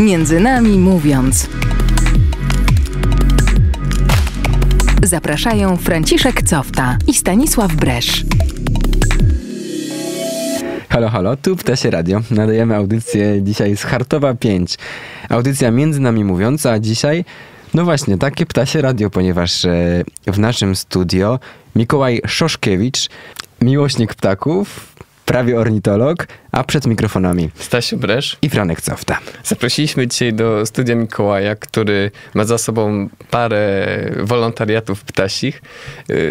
Między nami mówiąc. Zapraszają Franciszek Cofta i Stanisław Bresz. Halo, halo, tu Ptasie Radio. Nadajemy audycję dzisiaj z Hartowa 5. Audycja między nami mówiąca, a dzisiaj, no właśnie, takie Ptasie Radio, ponieważ e, w naszym studio Mikołaj Szoszkiewicz, miłośnik ptaków, prawie ornitolog, a przed mikrofonami Stasiu Bresz. i Franek Cofta. Zaprosiliśmy dzisiaj do studia Mikołaja, który ma za sobą parę wolontariatów ptasich.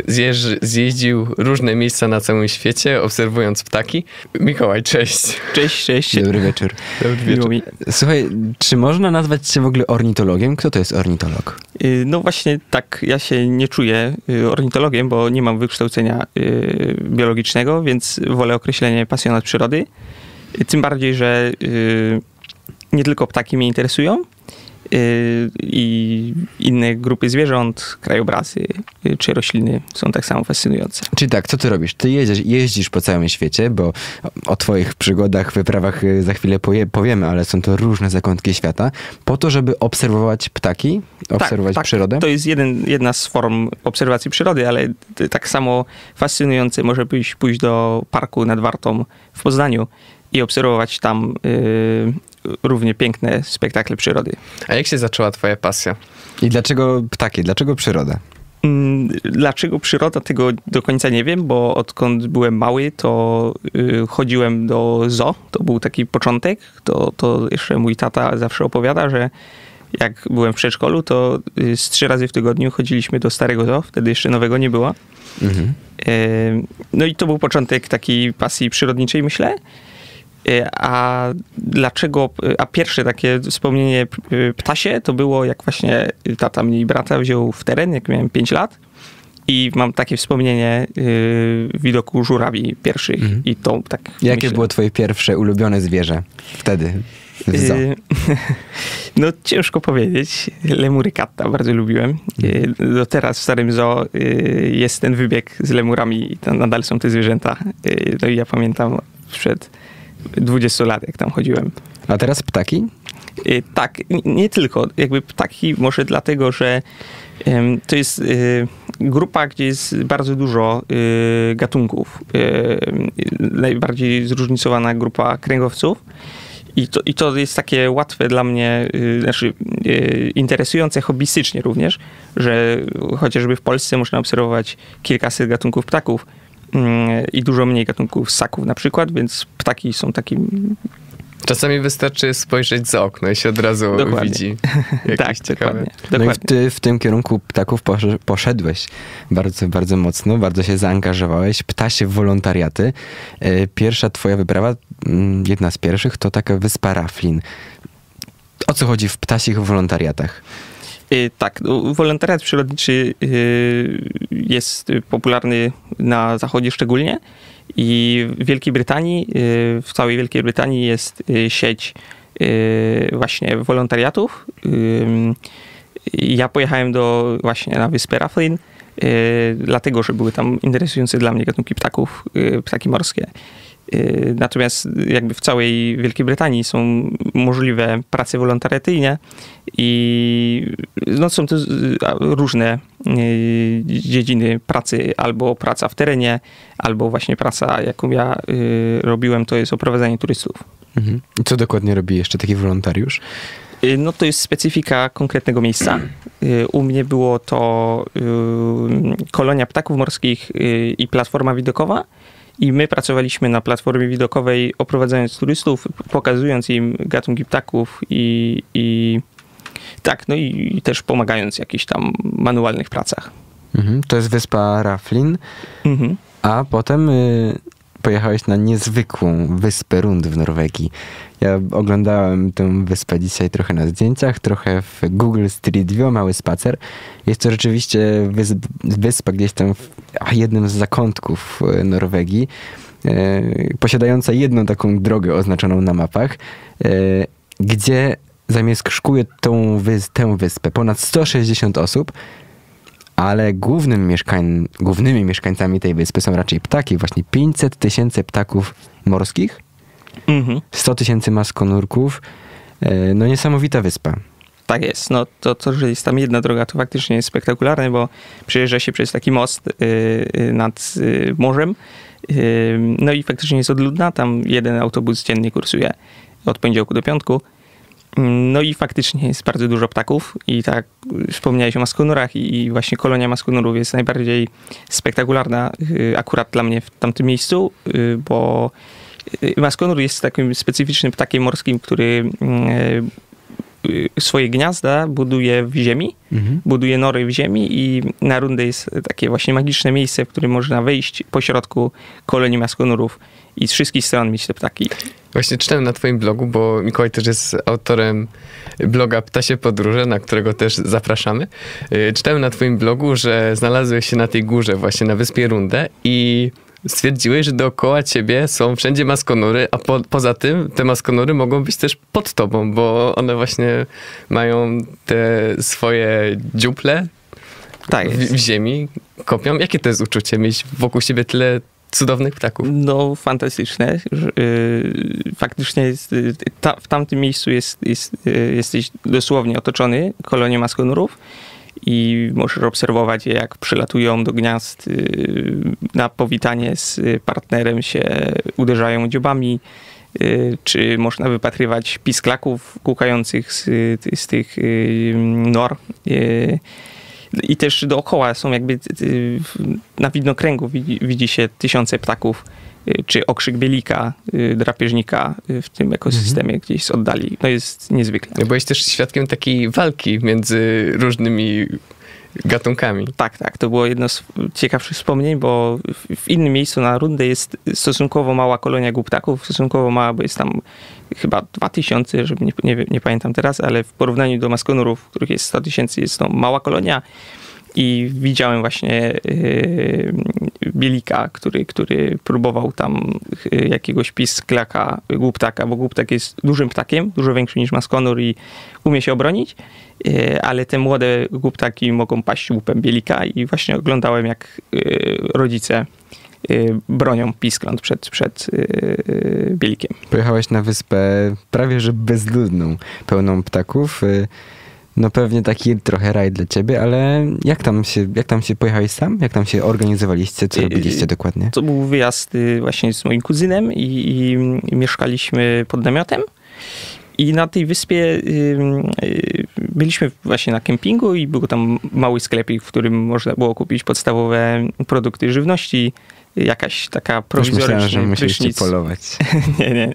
Zjeżdż, zjeździł różne miejsca na całym świecie, obserwując ptaki. Mikołaj, cześć. Cześć, cześć. Dobry wieczór. Dobry mi. Słuchaj, czy można nazwać się w ogóle ornitologiem? Kto to jest ornitolog? Y, No właśnie tak, ja się nie czuję y, ornitologiem, bo nie mam wykształcenia y, biologicznego, więc wolę określenie pasjonat przyrody. Tym bardziej, że y, nie tylko ptaki mnie interesują, y, i inne grupy zwierząt, krajobrazy y, czy rośliny są tak samo fascynujące. Czyli tak, co ty robisz? Ty jeździsz, jeździsz po całym świecie, bo o twoich przygodach, wyprawach za chwilę powiemy, ale są to różne zakątki świata, po to, żeby obserwować ptaki, obserwować tak, przyrodę? To jest jeden, jedna z form obserwacji przyrody, ale tak samo fascynujące może być pójść do parku nad Wartą w Poznaniu i obserwować tam y, równie piękne spektakle przyrody. A jak się zaczęła twoja pasja? I dlaczego ptaki? Dlaczego przyroda? Mm, Dlaczego przyroda, tego do końca nie wiem, bo odkąd byłem mały, to y, chodziłem do zoo. To był taki początek. To, to jeszcze mój tata zawsze opowiada, że jak byłem w przedszkolu, to y, z trzy razy w tygodniu chodziliśmy do starego zoo. Wtedy jeszcze nowego nie było. Mhm. No i to był początek takiej pasji przyrodniczej, myślę. E, A dlaczego, a pierwsze takie wspomnienie p- ptasie to było jak właśnie tata mnie i brata wziął w teren, jak miałem 5 lat. I mam takie wspomnienie y, widoku żurawi pierwszych Mhm. i to tak Jakie myślę. było twoje pierwsze ulubione zwierzę wtedy w zoo? Y, No ciężko powiedzieć. Lemury katta bardzo lubiłem. Y, Do teraz w Starym Zoo jest ten wybieg z lemurami i nadal są te zwierzęta. No i ja pamiętam sprzed 20 lat, jak tam chodziłem. A teraz ptaki? Y, Tak, nie tylko. Jakby ptaki może dlatego, że to jest y, grupa, gdzie jest bardzo dużo y, gatunków. Y, Najbardziej zróżnicowana grupa kręgowców. I to, I to jest takie łatwe dla mnie, y, znaczy interesujące hobbystycznie również, że chociażby w Polsce można obserwować kilkaset gatunków ptaków i dużo mniej gatunków ssaków na przykład, więc ptaki są takim Czasami wystarczy spojrzeć za okno i się od razu Dokładnie. widzi tak, ciekawe. dokładnie. No i dokładnie. ty w tym kierunku ptaków posz- poszedłeś bardzo, bardzo mocno, bardzo się zaangażowałeś. Ptasie wolontariaty. E, Pierwsza twoja wyprawa, mm, jedna z pierwszych, to taka wyspa Raflin. O co chodzi w ptasich wolontariatach? Y, Tak, wolontariat przyrodniczy y, jest popularny na zachodzie szczególnie i w Wielkiej Brytanii, y, w całej Wielkiej Brytanii jest sieć właśnie wolontariatów. Ja pojechałem do właśnie na wyspę Rathlin, y, dlatego, że były tam interesujące dla mnie gatunki ptaków, ptaki morskie. Y, Natomiast jakby w całej Wielkiej Brytanii są możliwe prace wolontariatyjne i no, są to różne y, dziedziny pracy, albo praca w terenie, albo właśnie praca, jaką ja y, robiłem, to jest oprowadzanie turystów. Mhm. I co dokładnie robi jeszcze taki wolontariusz? No to jest specyfika konkretnego miejsca. U mnie było to kolonia ptaków morskich i platforma widokowa. I my pracowaliśmy na platformie widokowej, oprowadzając turystów, pokazując im gatunki ptaków i, i tak, no i, i też pomagając w jakichś tam manualnych pracach. Mhm. To jest wyspa Raflin, Mhm. a potem y, pojechałeś na niezwykłą wyspę Rund w Norwegii. Ja oglądałem tę wyspę dzisiaj trochę na zdjęciach, trochę w Google Street View, mały spacer. Jest to rzeczywiście wysp, wyspa gdzieś tam w jednym z zakątków e, Norwegii, e, posiadająca jedną taką drogę oznaczoną na mapach, e, gdzie zamieszkuje tą tę wyspę ponad 160 osób, ale głównym mieszkań, głównymi mieszkańcami tej wyspy są raczej ptaki. Właśnie 500 tysięcy ptaków morskich, Mhm. 100 tysięcy maskonurków, E, No niesamowita wyspa. Tak jest. No to, to, że jest tam jedna droga, to faktycznie jest spektakularne, bo przejeżdża się przez taki most y, y, nad y, morzem. Y, no i faktycznie jest odludna. Tam jeden autobus dziennie kursuje od poniedziałku do piątku. Mm, No i faktycznie jest bardzo dużo ptaków i tak wspomniałeś o maskonurach i właśnie kolonia maskonurów jest najbardziej spektakularna y, akurat dla mnie w tamtym miejscu, y, bo y, maskonur jest takim specyficznym ptakiem morskim, który mm, swoje gniazda buduje w ziemi, Mhm. buduje nory w ziemi i na rundę jest takie właśnie magiczne miejsce, w którym można wejść po środku kolonii maskonurów i z wszystkich stron mieć te ptaki. Właśnie czytałem na twoim blogu, bo Mikołaj też jest autorem bloga Ptasie Podróże, na którego też zapraszamy. Yy, Czytałem na twoim blogu, że znalazłeś się na tej górze, właśnie na wyspie Rundę i stwierdziłeś, że dookoła ciebie są wszędzie maskonury, a po, poza tym te maskonury mogą być też pod tobą, bo one właśnie mają te swoje dziuple Tak w, w ziemi, kopią. Jakie to jest uczucie mieć wokół siebie tyle cudownych ptaków? No, fantastyczne. y, Faktycznie y, w tamtym miejscu jest, jest, y, jesteś dosłownie otoczony kolonią maskonurów i możesz obserwować je, jak przylatują do gniazd. Na powitanie z partnerem się uderzają dziobami. Czy można wypatrywać pisklaków kukających z, z tych nor. Y, I też dookoła są jakby y, w- na widnokręgu widzi, widzi się tysiące ptaków, y, czy okrzyk bielika, y, drapieżnika y, w tym ekosystemie gdzieś z oddali. No jest niezwykle. Byłeś też świadkiem takiej walki między różnymi gatunkami. Tak, tak, to było jedno z ciekawszych wspomnień, bo w, innym miejscu na rundę jest stosunkowo mała kolonia głuptaków, stosunkowo mała, bo jest tam chyba 2000, żeby nie, nie, nie pamiętam teraz, ale w porównaniu do maskonurów, których jest 100 tysięcy, jest to mała kolonia. I widziałem właśnie yy, Bielika, który, który próbował tam yy, jakiegoś pisklaka, głuptaka, bo głuptak jest dużym ptakiem, dużo większy niż maskonur i umie się obronić, yy, ale te młode głuptaki mogą paść łupem Bielika i właśnie oglądałem jak rodzice bronią piskląt przed, przed Bielikiem. Pojechałeś na wyspę prawie że bezludną, pełną ptaków. Y, No pewnie taki trochę raj dla ciebie, ale jak tam się, jak tam się pojechałeś sam? Jak tam się organizowaliście? Co Y, robiliście dokładnie? To był wyjazd y, właśnie z moim kuzynem i, i, i mieszkaliśmy pod namiotem. I na tej wyspie y, y, byliśmy właśnie na kempingu i był tam mały sklepik, w którym można było kupić podstawowe produkty żywności, jakaś taka myślałem, że prowizoryczna musieliście polować. nie, nie.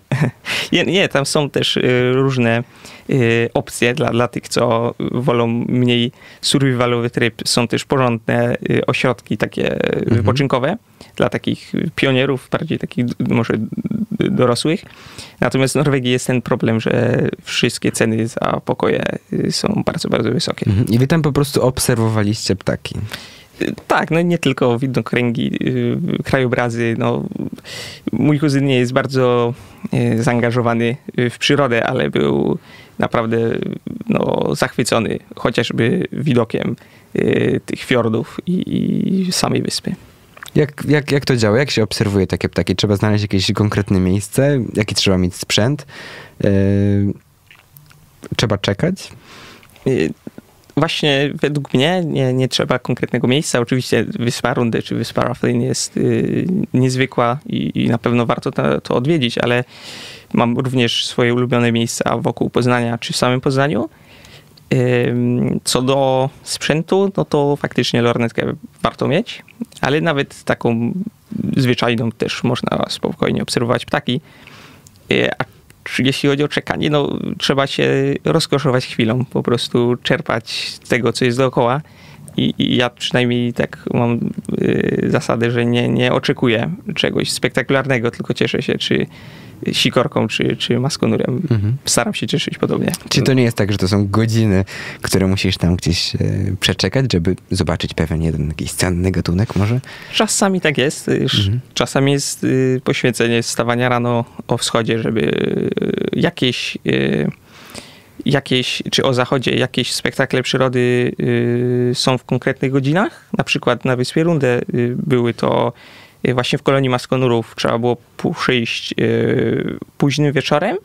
nie. Nie, tam są też y, różne y, opcje dla, dla tych, co wolą mniej survivalowy tryb. Są też porządne y, ośrodki takie wypoczynkowe dla takich pionierów, bardziej takich może dorosłych. Natomiast w Norwegii jest ten problem, że wszystkie ceny za pokoje są bardzo, bardzo wysokie. Mhm. I wy tam po prostu obserwowaliście ptaki. Tak, no nie tylko widnokręgi, y, krajobrazy. No, mój kuzyn nie jest bardzo y, zaangażowany y, w przyrodę, ale był naprawdę no, zachwycony chociażby widokiem tych fiordów i, i samej wyspy. Jak, jak, jak to działa? Jak się obserwuje takie ptaki? Trzeba znaleźć jakieś konkretne miejsce? Jaki trzeba mieć sprzęt? Yy, trzeba czekać? Właśnie według mnie nie, nie trzeba konkretnego miejsca. Oczywiście wyspa Rundy czy wyspa Raflin jest y, niezwykła i, i na pewno warto to, to odwiedzić, ale mam również swoje ulubione miejsca wokół Poznania czy w samym Poznaniu. Co do sprzętu, no to faktycznie lornetkę warto mieć, ale nawet taką zwyczajną też można spokojnie obserwować ptaki. Y, A jeśli chodzi o czekanie, no trzeba się rozkoszować chwilą, po prostu czerpać tego, co jest dookoła. I, i ja przynajmniej tak mam y, zasadę, że nie, nie oczekuję czegoś spektakularnego, tylko cieszę się czy sikorką, czy, czy maskonurem. Mhm. Staram się cieszyć podobnie. Czy to nie jest tak, że to są godziny, które musisz tam gdzieś e, przeczekać, żeby zobaczyć pewien jeden jakiś cenny gatunek może? Czasami tak jest. Mhm. Czasami jest y, poświęcenie wstawania rano o wschodzie, żeby y, jakieś, y, jakieś, czy o zachodzie, jakieś spektakle przyrody y, są w konkretnych godzinach. Na przykład na Wyspie Rundę y, były to właśnie w kolonii maskonurów. Trzeba było przyjść y, późnym wieczorem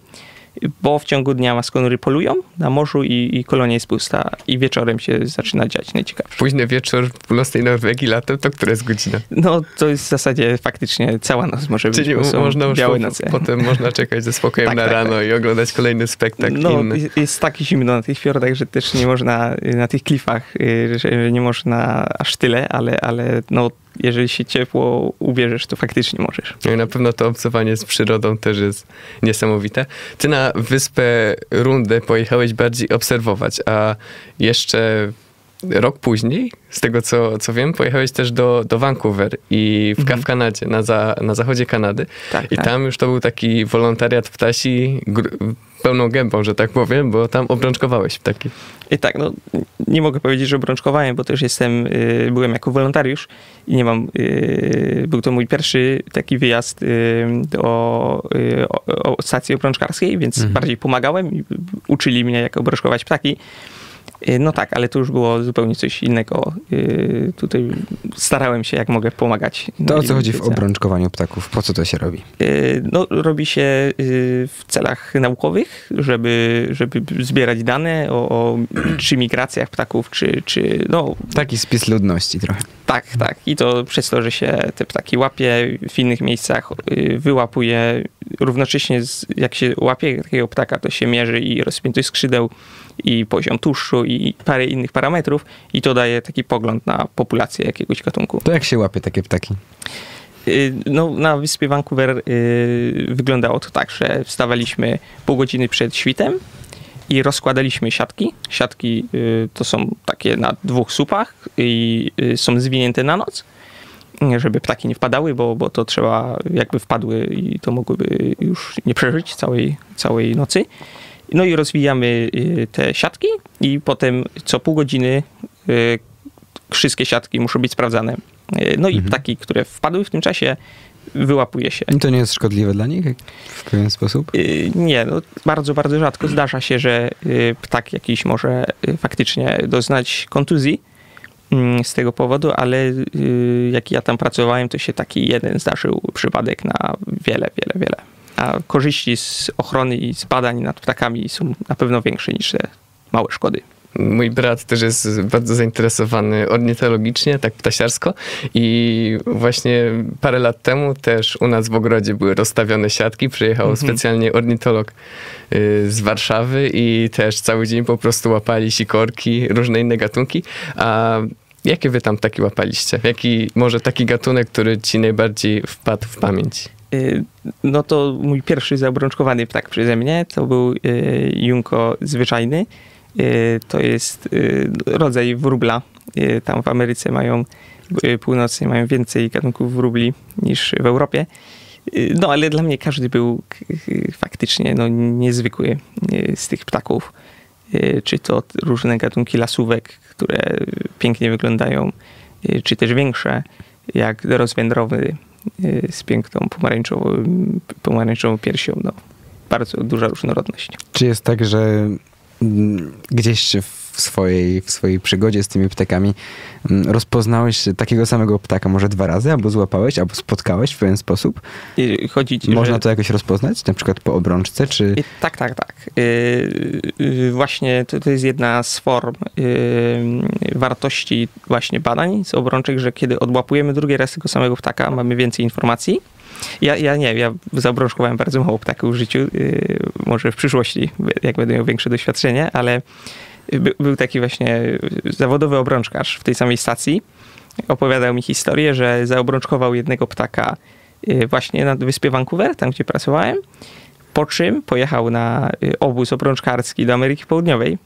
bo w ciągu dnia maskonury polują na morzu i, i kolonia jest pusta i wieczorem się zaczyna dziać najciekawsze. Późny wieczór w północnej Norwegii latem, to która jest godzina? No to jest w zasadzie faktycznie cała noc może być, Czyli bo są można już białe noce. potem można czekać ze spokojem Tak, na tak, rano tak. i oglądać kolejny spektakl No, inny. jest- tak zimno na tych fiordach, że też nie można y, na tych klifach, y, że nie można aż tyle, ale, ale no, jeżeli się ciepło ubierzesz, to faktycznie możesz. No i na pewno to obcowanie z przyrodą też jest niesamowite. Ty na wyspę Rundę pojechałeś bardziej obserwować, a jeszcze rok później, z tego co, co wiem, pojechałeś też do, do Vancouver i w, Mhm. w Kanadzie, na, za, na zachodzie Kanady. Tak, I tak. tam już to był taki wolontariat ptasi pełną gębą, że tak powiem, bo tam obrączkowałeś ptaki. I tak, no nie mogę powiedzieć, że obrączkowałem, bo też jestem, y, byłem jako wolontariusz i nie mam, y, był to mój pierwszy taki wyjazd do y, o, o stacji obrączkarskiej, więc Mhm. bardziej pomagałem i uczyli mnie, jak obrączkować ptaki. Y, No tak, ale to już było zupełnie coś innego. Y, Tutaj starałem się, jak mogę, pomagać. To o co chodzi w obrączkowaniu ptaków? Po co to się robi? Y, No, robi się w celach naukowych, żeby, żeby zbierać dane o, o czy migracjach ptaków, czy, czy no Taki spis ludności trochę. tak, tak. I to przez to, że się te ptaki łapie w innych miejscach, wyłapuje, równocześnie z, jak się łapie takiego ptaka, to się mierzy i rozpiętość skrzydeł, i poziom tłuszczu, i parę innych parametrów i to daje taki pogląd na populację jakiegoś gatunku. To jak się łapie takie ptaki? Y, No, na wyspie Vancouver y, wyglądało to tak, że wstawaliśmy pół godziny przed świtem i rozkładaliśmy siatki. Siatki y, to są takie na dwóch słupach i są zwinięte na noc, żeby ptaki nie wpadały, bo, bo to trzeba, jakby wpadły i to mogłyby już nie przeżyć całej, całej nocy. No i rozwijamy y, te siatki i potem co pół godziny y, wszystkie siatki muszą być sprawdzane. Y, No i ptaki, które wpadły w tym czasie, wyłapuje się. I to nie jest szkodliwe dla nich w pewien sposób? Nie, no, bardzo, bardzo rzadko zdarza się, że ptak jakiś może faktycznie doznać kontuzji mm, z tego powodu, ale jak ja tam pracowałem, to się taki jeden zdarzył przypadek na wiele, wiele, wiele. A korzyści z ochrony i z badań nad ptakami są na pewno większe niż te małe szkody. Mój brat też jest bardzo zainteresowany ornitologicznie, tak ptasiarsko i właśnie parę lat temu też u nas w ogrodzie były rozstawione siatki, przyjechał Mhm. specjalnie ornitolog y, z Warszawy i też cały dzień po prostu łapali sikorki, różne inne gatunki, a jakie wy tam ptaki łapaliście? Jaki może taki gatunek, który ci najbardziej wpadł w pamięć? Y, No to mój pierwszy zaobrączkowany ptak przeze mnie to był y, junko zwyczajny. Y, To jest rodzaj wróbla. Tam w Ameryce mają, północnej mają więcej gatunków wróbli niż w Europie. No ale dla mnie każdy był faktycznie no, niezwykły z tych ptaków. Czy to różne gatunki lasówek, które pięknie wyglądają, czy też większe, jak rozwędrowy z piękną pomarańczową, pomarańczową piersią. No, bardzo duża różnorodność. Czy jest tak, że mm, gdzieś w swojej, w swojej przygodzie z tymi ptakami mm, rozpoznałeś takiego samego ptaka może dwa razy, albo złapałeś, albo spotkałeś w pewien sposób? Chodzi, ci, Można że... to jakoś rozpoznać? Na przykład po obrączce, czy... Tak, tak, tak. Y, y, Właśnie to, to jest jedna z form y, wartości właśnie badań z obrączek, że kiedy odłapujemy drugi raz tego samego ptaka, mamy więcej informacji. Ja, ja nie, ja zaobrączkowałem bardzo mało ptaków w życiu, y, może w przyszłości, jak będę miał większe doświadczenie, ale by, był taki właśnie zawodowy obrączkarz w tej samej stacji. Opowiadał mi historię, że zaobrączkował jednego ptaka y, właśnie na wyspie Vancouver, tam gdzie pracowałem, po czym pojechał na y, obóz obrączkarski do Ameryki Południowej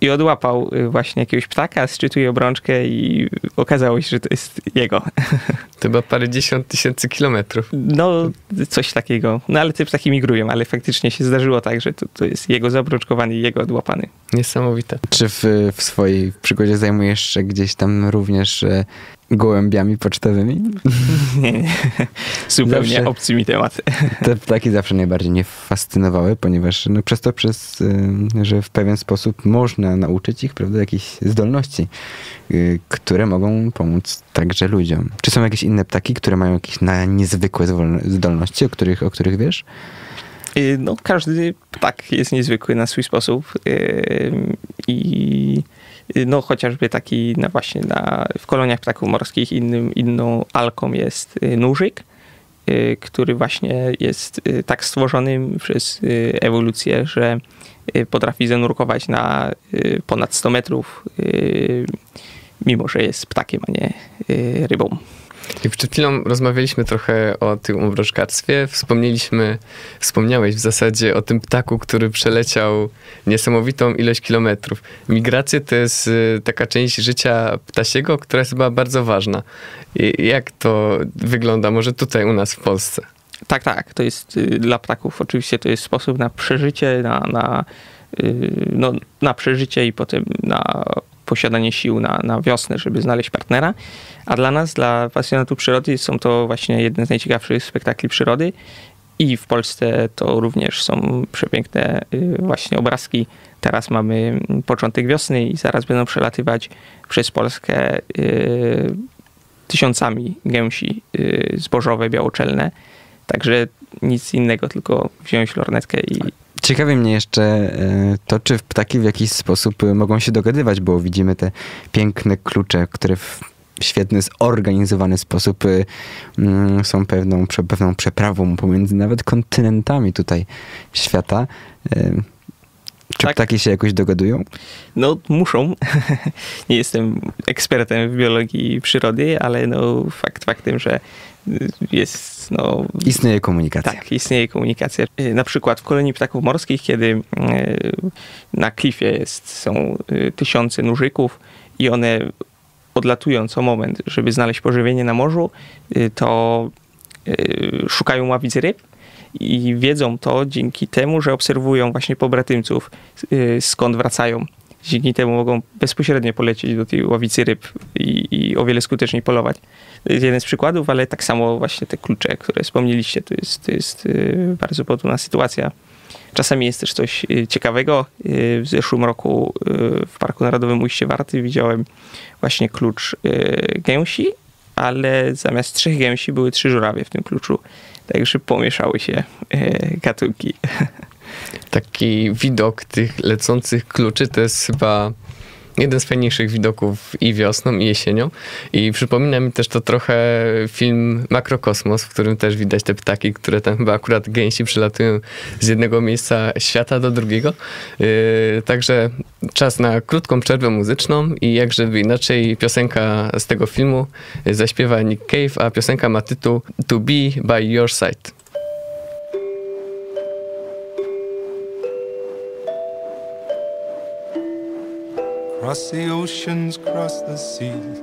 i odłapał y, właśnie jakiegoś ptaka, sczytuje obrączkę i okazało się, że to jest jego. Chyba parędziesiąt tysięcy kilometrów. No, coś takiego. No ale te ptaki migrują, ale faktycznie się zdarzyło tak, że to, to jest jego zaobrączkowany i jego odłapany. Niesamowite. Czy w, w swojej przygodzie zajmujesz się gdzieś tam również e, gołębiami pocztowymi? Nie, nie. Zupełnie Zawsze- obcy mi temat. Te ptaki zawsze najbardziej mnie fascynowały, ponieważ no, przez to, przez, y, że w pewien sposób można nauczyć ich, prawda, jakichś zdolności, y, które mogą pomóc także ludziom. Czy są jakieś inne ptaki, które mają jakieś niezwykłe zdolności, o których, o których wiesz? Y, No, każdy ptak jest niezwykły na swój sposób y, i y, no, chociażby taki na właśnie na, w koloniach ptaków morskich innym, inną alką jest nużyk, który właśnie jest tak stworzony przez ewolucję, że potrafi zanurkować na ponad 100 metrów, mimo że jest ptakiem, a nie rybą. I przed chwilą rozmawialiśmy trochę o tym umroczkarstwie. Wspomnieliśmy, wspomniałeś w zasadzie o tym ptaku, który przeleciał niesamowitą ilość kilometrów. Migracje to jest y, taka część życia ptasiego, która jest chyba bardzo ważna. I jak to wygląda może tutaj u nas w Polsce? Tak, tak. To jest y, dla ptaków oczywiście to jest sposób na przeżycie, na, na, y, no, na przeżycie i potem na posiadanie sił na, na wiosnę, żeby znaleźć partnera. A dla nas, dla pasjonatów przyrody, są to właśnie jedne z najciekawszych spektakli przyrody. I w Polsce to również są przepiękne y, właśnie obrazki. Teraz mamy początek wiosny i zaraz będą przelatywać przez Polskę y, tysiącami gęsi y, zbożowe, białoczelne. Także nic innego, tylko wziąć lornetkę i Ciekawi mnie jeszcze e, to, czy ptaki w jakiś sposób e, mogą się dogadywać, bo widzimy te piękne klucze, które w świetny, zorganizowany sposób e, mm, są pewną, pewną przeprawą pomiędzy nawet kontynentami tutaj świata. E, Czy Tak. ptaki się jakoś dogadują? no muszą. Nie jestem ekspertem w biologii przyrody, ale no fakt faktem, że jest no Istnieje komunikacja. Tak, istnieje komunikacja. Na przykład w kolonii ptaków morskich, kiedy y, na klifie jest, są y, tysiące nużyków i one odlatują co moment, żeby znaleźć pożywienie na morzu, y, to szukają ławic ryb i wiedzą to dzięki temu, że obserwują właśnie pobratymców, y, skąd wracają. Dzięki temu mogą bezpośrednio polecieć do tej ławicy ryb i, i o wiele skuteczniej polować. To jest jeden z przykładów, ale tak samo właśnie te klucze, które wspomnieliście, to jest, to jest y, bardzo podobna sytuacja. Czasami jest też coś y, ciekawego. W zeszłym roku w Parku Narodowym Ujście Warty widziałem właśnie klucz gęsi, ale zamiast trzech gęsi były trzy żurawie w tym kluczu. Także pomieszały się gatunki. Taki widok tych lecących kluczy to jest chyba jeden z fajniejszych widoków i wiosną, i jesienią. I przypomina mi też to trochę film Makrokosmos, w którym też widać te ptaki, które tam chyba akurat gęsi przylatują z jednego miejsca świata do drugiego. Yy, także czas na krótką przerwę muzyczną i jak żeby inaczej piosenka z tego filmu zaśpiewa Nick Cave, a piosenka ma tytuł To Be By Your Side. Cross the oceans, cross the seas,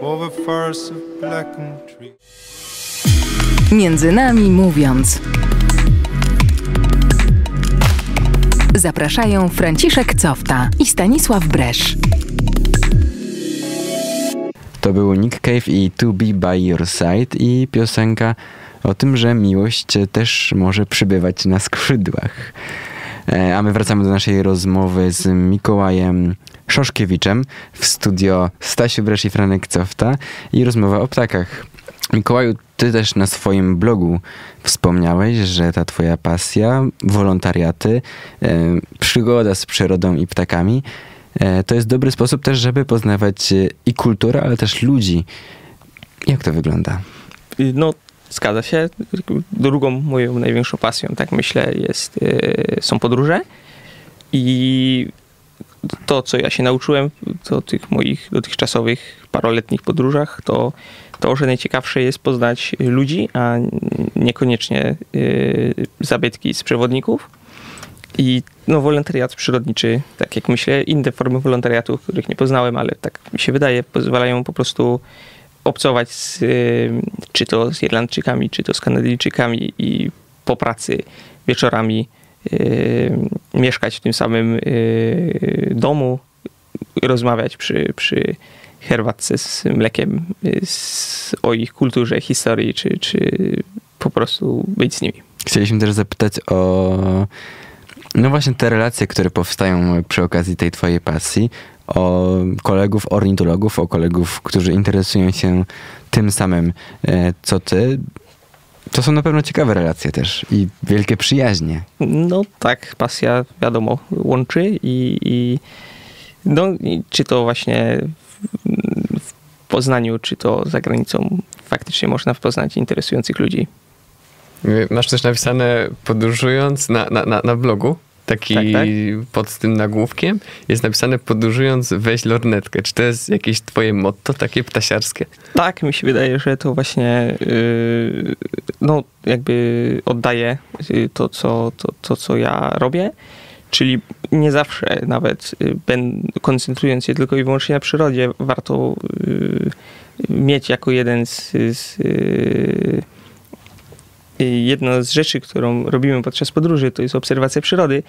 over forests of blackened trees. Między nami mówiąc. Zapraszają Franciszek Cofta i Stanisław Bresz. To był Nick Cave i To Be By Your Side i piosenka o tym, że miłość też może przybywać na skrzydłach. E, A my wracamy do naszej rozmowy z Mikołajem Szoszkiewiczem w studio Stasiu Bresz i Franek Cofta i rozmowa o ptakach. Mikołaju, ty też na swoim blogu wspomniałeś, że ta twoja pasja, wolontariaty, e, przygoda z przyrodą i ptakami e, to jest dobry sposób też, żeby poznawać e, i kulturę, ale też ludzi. Jak to wygląda? No, zgadza się. Drugą moją największą pasją, tak myślę, jest, y, są podróże. I to, co ja się nauczyłem do tych moich dotychczasowych paroletnich podróżach, to to, że najciekawsze jest poznać ludzi, a niekoniecznie y, zabytki z przewodników. I no, wolontariat przyrodniczy, tak jak myślę, inne formy wolontariatu, których nie poznałem, ale tak mi się wydaje, pozwalają po prostu obcować z, y, czy to z Irlandczykami, czy to z Kanadyjczykami i po pracy wieczorami mieszkać w tym samym y, domu, rozmawiać przy, przy herbatce z mlekiem y, z, o ich kulturze, historii, czy, czy po prostu być z nimi. Chcieliśmy też zapytać o no właśnie te relacje, które powstają przy okazji tej twojej pasji, o kolegów ornitologów, o kolegów, którzy interesują się tym samym, e, co ty. To są na pewno ciekawe relacje też i wielkie przyjaźnie. No tak, pasja wiadomo łączy i, i no, i czy to właśnie w, w Poznaniu, czy to za granicą faktycznie można poznać interesujących ludzi. Masz też napisane podróżując na, na, na, na blogu, taki Tak, tak. pod tym nagłówkiem, jest napisane podróżując weź lornetkę. Czy to jest jakieś twoje motto, takie ptasiarskie? Tak, mi się wydaje, że to właśnie yy, no jakby oddaje yy, to, co, to, to, co ja robię. Czyli nie zawsze nawet yy, ben, koncentrując się tylko i wyłącznie na przyrodzie, warto yy, mieć jako jeden z, z yy, jedna z rzeczy, którą robimy podczas podróży, to jest obserwacja przyrody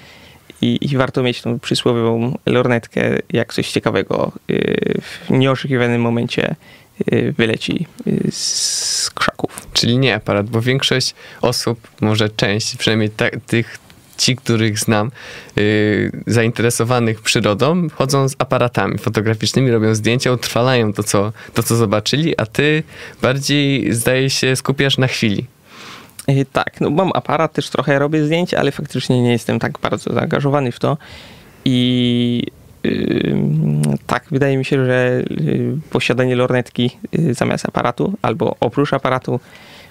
i, i warto mieć tą przysłowiową lornetkę, jak coś ciekawego yy, w nieoczekiwanym momencie yy, wyleci yy, z krzaków. Czyli nie aparat, bo większość osób, może część, przynajmniej ta, tych, ci, których znam, yy, zainteresowanych przyrodą, chodzą z aparatami fotograficznymi, robią zdjęcia, utrwalają to co, to, co zobaczyli, a ty bardziej, zdaje się, skupiasz na chwili. Yy, Tak, no mam aparat, też trochę robię zdjęć, ale faktycznie nie jestem tak bardzo zaangażowany w to i yy, tak, wydaje mi się, że yy, posiadanie lornetki yy, zamiast aparatu albo oprócz aparatu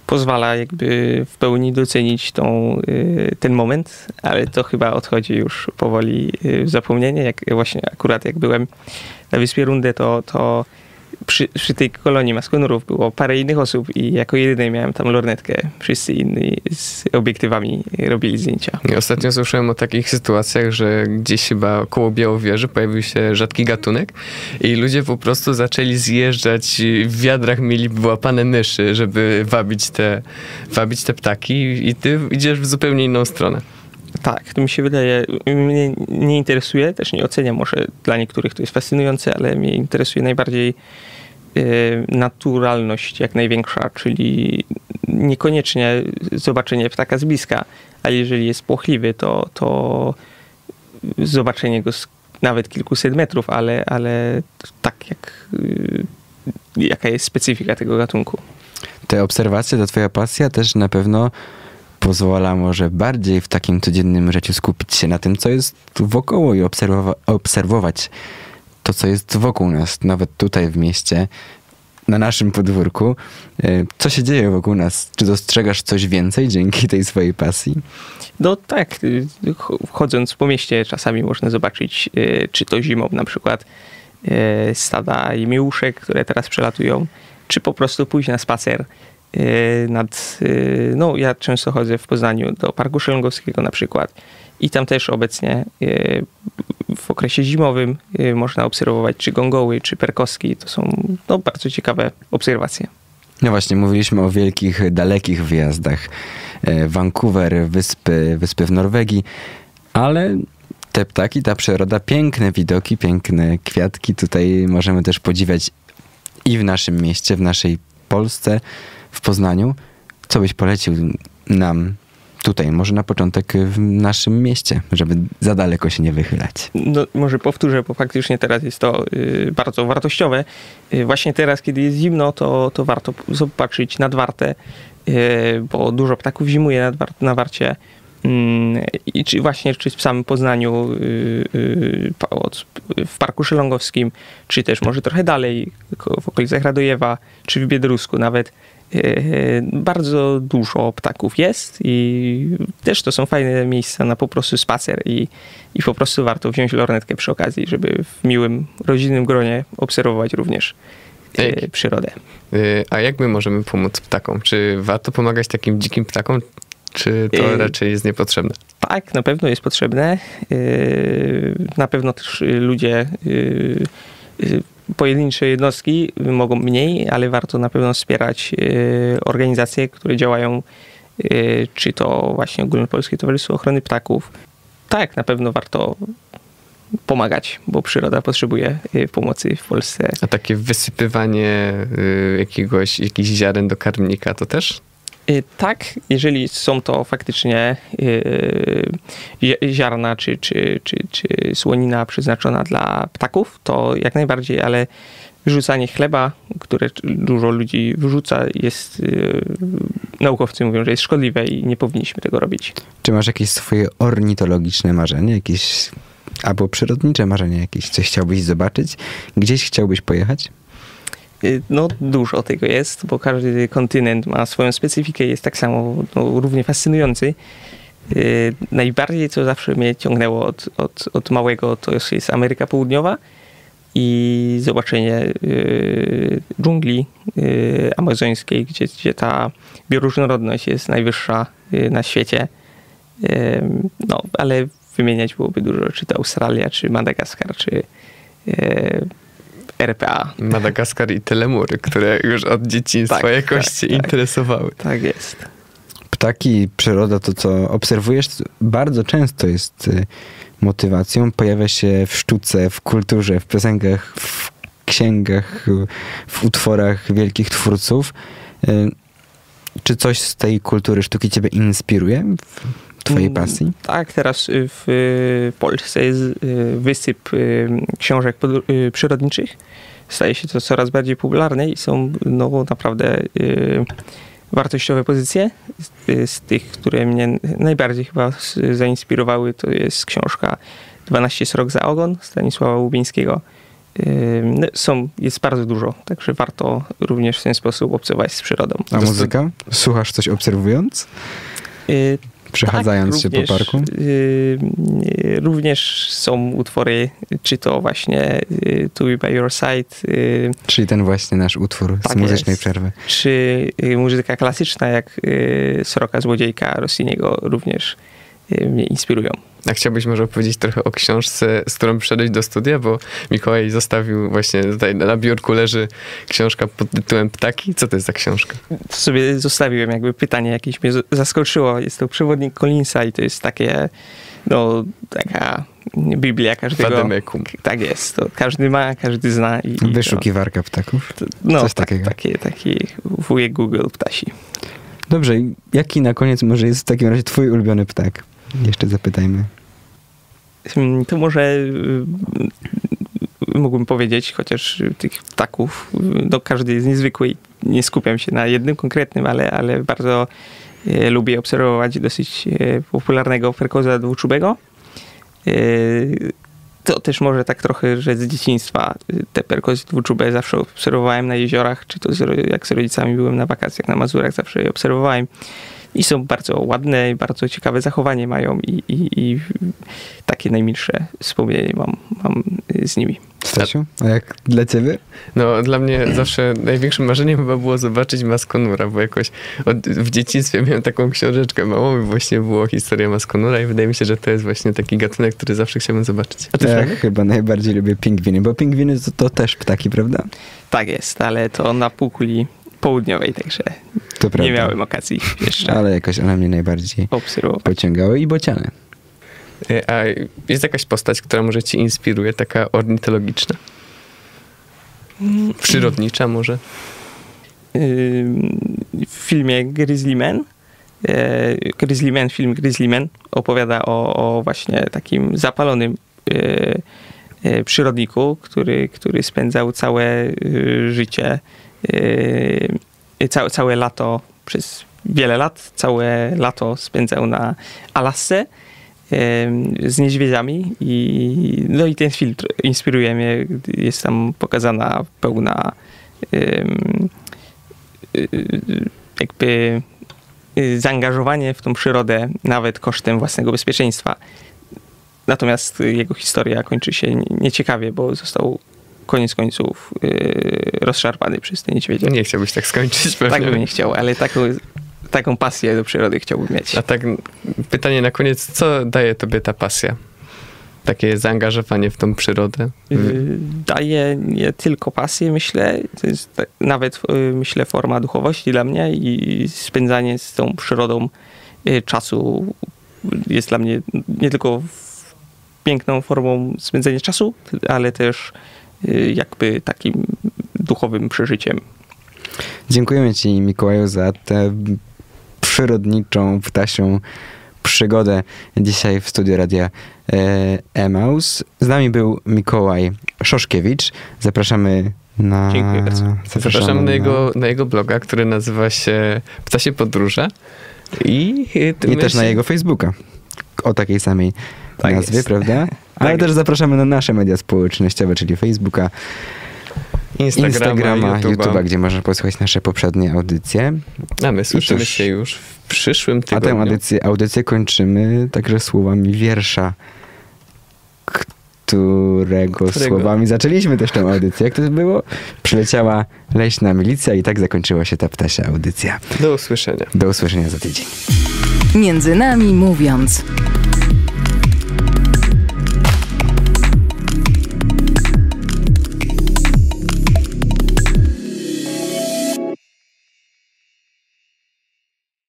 pozwala jakby w pełni docenić tą, yy, ten moment, ale to chyba odchodzi już powoli w zapomnienie. Jak właśnie akurat jak byłem na Wyspie Rundę, to, to przy, przy tej kolonii maskonurów było parę innych osób i jako jedyny miałem tam lornetkę. Wszyscy inni z obiektywami robili zdjęcia. Ostatnio słyszałem o takich sytuacjach, że gdzieś chyba koło Białowieży pojawił się rzadki gatunek i ludzie po prostu zaczęli zjeżdżać w wiadrach mieli wyłapane myszy, żeby wabić te, wabić te ptaki i ty idziesz w zupełnie inną stronę. Tak, to mi się wydaje, mnie nie interesuje, też nie oceniam, może dla niektórych to jest fascynujące, ale mnie interesuje najbardziej e, naturalność jak największa, czyli niekoniecznie zobaczenie ptaka z bliska, ale jeżeli jest płochliwy, to, to zobaczenie go z nawet kilkuset metrów, ale, ale tak jak y, jaka jest specyfika tego gatunku. Te obserwacje, ta twoja pasja też na pewno pozwala może bardziej w takim codziennym życiu skupić się na tym, co jest wokoło i obserwowa- obserwować to, co jest wokół nas, nawet tutaj w mieście, na naszym podwórku. E, Co się dzieje wokół nas? Czy dostrzegasz coś więcej dzięki tej swojej pasji? No tak, y, ch- chodząc po mieście czasami można zobaczyć, y, czy to zimą na przykład y, stada jemiołuszek, które teraz przelatują, czy po prostu pójść na spacer nad, y, no ja często chodzę w Poznaniu do Parku Szelongowskiego na przykład i tam też obecnie y, w okresie zimowym y, można obserwować czy gongoły, czy perkoski, to są no, bardzo ciekawe obserwacje. No właśnie, mówiliśmy o wielkich, dalekich wyjazdach. E, Vancouver, wyspy, wyspy w Norwegii, ale te ptaki, ta przyroda, piękne widoki, piękne kwiatki tutaj możemy też podziwiać i w naszym mieście, w naszej Polsce, w Poznaniu. Co byś polecił nam tutaj, może na początek w naszym mieście, żeby za daleko się nie wychylać? No, może powtórzę, bo faktycznie teraz jest to y, bardzo wartościowe. Y, właśnie teraz, kiedy jest zimno, to, to warto zobaczyć nad Wartę, y, bo dużo ptaków zimuje war- na Warcie. Mm, I czy właśnie czy w samym Poznaniu, y, y, w Parku Szelongowskim, czy też może trochę dalej, w okolicach Radojewa, czy w Biedrusku nawet. Y, Bardzo dużo ptaków jest i też to są fajne miejsca na po prostu spacer i, i po prostu warto wziąć lornetkę przy okazji, żeby w miłym, rodzinnym gronie obserwować również e, przyrodę. Y, A jak my możemy pomóc ptakom? Czy warto pomagać takim dzikim ptakom, czy to raczej jest niepotrzebne? Tak, na pewno jest potrzebne. Na pewno też ludzie, pojedyncze jednostki mogą mniej, ale warto na pewno wspierać yy, organizacje, które działają, yy, czy to właśnie Ogólnopolskie Towarzystwo Ochrony Ptaków. Tak, na pewno warto pomagać, bo przyroda potrzebuje yy, pomocy w Polsce. A takie wysypywanie y, jakiegoś, jakichś ziaren do karmnika to też? Y, Tak, jeżeli są to faktycznie y, zi- ziarna czy, czy, czy, czy słonina przeznaczona dla ptaków, to jak najbardziej, ale wyrzucanie chleba, które dużo ludzi wyrzuca, jest, y, naukowcy mówią, że jest szkodliwe i nie powinniśmy tego robić. Czy masz jakieś swoje ornitologiczne marzenie, jakieś albo przyrodnicze marzenie jakieś, coś chciałbyś zobaczyć? Gdzieś chciałbyś pojechać? Y, No dużo tego jest, bo każdy kontynent ma swoją specyfikę, jest tak samo no, równie fascynujący. Y, Najbardziej, co zawsze mnie ciągnęło od, od, od małego, to jest, Ameryka Południowa i zobaczenie y, dżungli y, amazońskiej, gdzie, gdzie ta bioróżnorodność jest najwyższa y, na świecie. Ym, No, ale wymieniać byłoby dużo, czy to Australia, czy Madagaskar, czy y, RPA. Madagaskar i telemury, które już od dzieciństwa Tak, jakoś tak, cię tak. interesowały. Tak jest. Ptaki, przyroda, to co obserwujesz, bardzo często jest y, motywacją. Pojawia się w sztuce, w kulturze, w piosenkach, w księgach, y, w utworach wielkich twórców. Y, Czy coś z tej kultury sztuki ciebie inspiruje twojej Mm, pasji? Tak, teraz y, w y, Polsce jest y, wysyp książek przyrodniczych. Staje się to coraz bardziej popularne i są no, naprawdę wartościowe pozycje. Z, tych, które mnie najbardziej chyba zainspirowały, to jest książka 12 srok za ogon Stanisława Łubińskiego. No, Są, jest bardzo dużo, także warto również w ten sposób obcować z przyrodą. A muzyka? Słuchasz coś obserwując? Przechadzając tak, się po również, parku? y, y, również są utwory, czy to właśnie y, To Be By Your Side, y, Czyli ten właśnie nasz utwór z Tak muzycznej jest. przerwy. czy y, muzyka klasyczna, jak y, Sroka Złodziejka Rossiniego również mnie inspirują. A chciałbyś może opowiedzieć trochę o książce, z którą przyszedłeś do studia, bo Mikołaj zostawił właśnie tutaj na biurku leży książka pod tytułem Ptaki. Co to jest za książka? To sobie zostawiłem jakby pytanie jakieś mnie zaskoczyło. Jest to przewodnik Collinsa i to jest takie, no taka Biblia każdego. Wademekum. Tak jest, to każdy ma, każdy zna. I, i to- Wyszukiwarka ptaków. To, no, Coś tak, takiego. Takie, taki wujek Google ptasi. Dobrze, jaki na koniec może jest w takim razie twój ulubiony ptak? Jeszcze zapytajmy. To może y, mógłbym powiedzieć, chociaż tych ptaków, no każdy jest niezwykły i nie skupiam się na jednym konkretnym, ale, ale bardzo y, lubię obserwować dosyć y, popularnego perkoza dwuczubego. To też może tak trochę, że z dzieciństwa te perkozy dwuczube zawsze obserwowałem na jeziorach, czy to jak z rodzicami byłem na wakacjach na Mazurach, zawsze je obserwowałem. I są bardzo ładne, i bardzo ciekawe zachowanie mają i, i, i takie najmilsze wspomnienie mam, mam z nimi. Stasiu, a jak dla ciebie? No, dla mnie zawsze największym marzeniem chyba było zobaczyć Maskonura, bo jakoś od, w dzieciństwie miałem taką książeczkę małą i właśnie było historia Maskonura i wydaje mi się, że to jest właśnie taki gatunek, który zawsze chciałbym zobaczyć. A ty, Ja chyba najbardziej lubię pingwiny, bo pingwiny to, to też ptaki, prawda? Tak jest, ale to na półkuli południowej, także To prawda. nie miałem okazji jeszcze Ale jakoś one mnie najbardziej obserwować. pociągały i bociany. E, A jest jakaś postać, która może ci inspiruje, taka ornitologiczna? Przyrodnicza może? W filmie Grizzly Man, e, Grizzly Man, film Grizzly Man opowiada o, o właśnie takim zapalonym e, przyrodniku, który, który spędzał całe e, życie, e, całe, całe lato, przez wiele lat, całe lato spędzał na Alasce z niedźwiedziami i no i ten film tr- inspiruje mnie, jest tam pokazana pełna em, y, jakby y, zaangażowanie w tą przyrodę nawet kosztem własnego bezpieczeństwa. Natomiast jego historia kończy się nie- nieciekawie, bo został koniec końców y, rozszarpany przez te niedźwiedzie. Nie chciałbyś tak skończyć pewnie. Tak bym nie chciał, ale taką, taką pasję do przyrody chciałbym mieć. A tak pytanie na koniec, co daje tobie ta pasja? Takie zaangażowanie w tą przyrodę? Y, daje nie tylko pasję, myślę, to jest tak- nawet y, myślę forma duchowości dla mnie i spędzanie z tą przyrodą y, czasu jest dla mnie nie tylko piękną formą spędzania czasu, ale też jakby takim duchowym przeżyciem. Dziękujemy Ci, Mikołaju, za tę przyrodniczą, ptasią przygodę dzisiaj w studiu radia e, Emaus. Z nami był Mikołaj Szoszkiewicz. Zapraszamy Na... Dziękuję bardzo. Zapraszamy na jego, na jego bloga, który nazywa się Ptasie Podróże. I, I też na jego Facebooka. O takiej samej Tak nazwie, jest. prawda? Ale Tak też zapraszamy na nasze media społecznościowe, czyli Facebooka, Instagrama, Instagrama, YouTube'a. YouTube'a, gdzie można posłuchać nasze poprzednie audycje. A my słyszymy się już w przyszłym A tygodniu. tę audycję, audycję kończymy także słowami wiersza, którego, Którego? słowami zaczęliśmy też tę audycję. Jak to było? Przyleciała leśna milicja i tak zakończyła się ta ptasia audycja. Do usłyszenia. Do usłyszenia za tydzień. Między nami mówiąc.